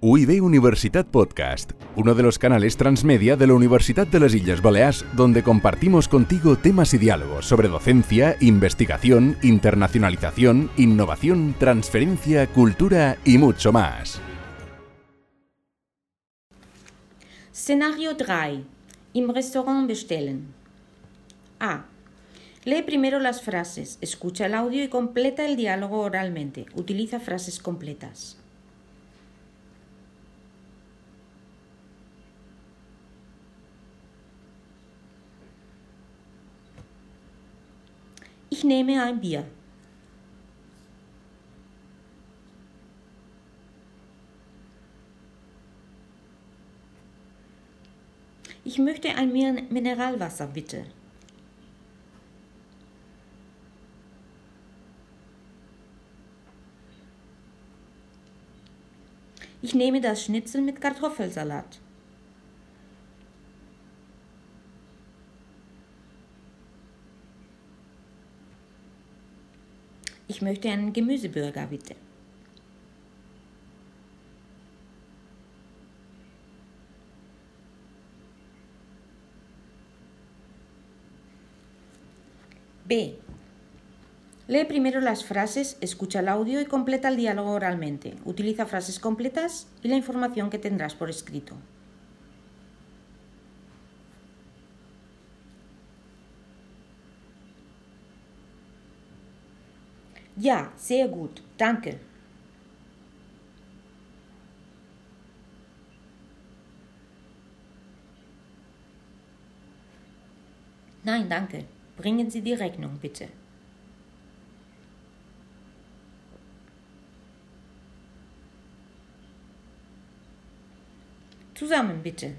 UIB Universitat Podcast, uno de los canales transmedia de la Universidad de las Islas Baleares, donde compartimos contigo temas y diálogos sobre docencia, investigación, internacionalización, innovación, transferencia, cultura y mucho más. Escenario 3. Im Restaurant bestellen. A. Lee primero las frases, escucha el audio y completa el diálogo oralmente. Utiliza frases completas. Ich nehme ein Bier. Ich möchte ein Min- Mineralwasser, bitte. Ich nehme das Schnitzel mit Kartoffelsalat. Ich möchte einen Gemüseburger, bitte. B. Lee primero las frases, escucha el audio y completa el diálogo oralmente. Utiliza frases completas y la información que tendrás por escrito. Ja, sehr gut, danke. Nein, danke. Bringen Sie die Rechnung, bitte. Zusammen, bitte.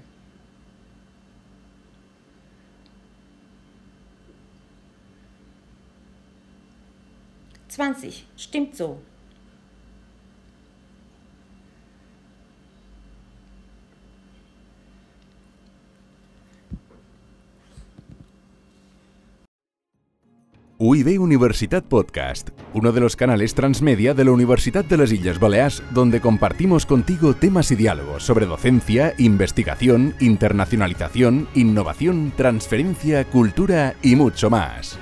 Zwanzig. Stimmt so. UIB Universitat Podcast, uno de los canales transmedia de la Universidad de las Islas Baleares, donde compartimos contigo temas y diálogos sobre docencia, investigación, internacionalización, innovación, transferencia, cultura y mucho más.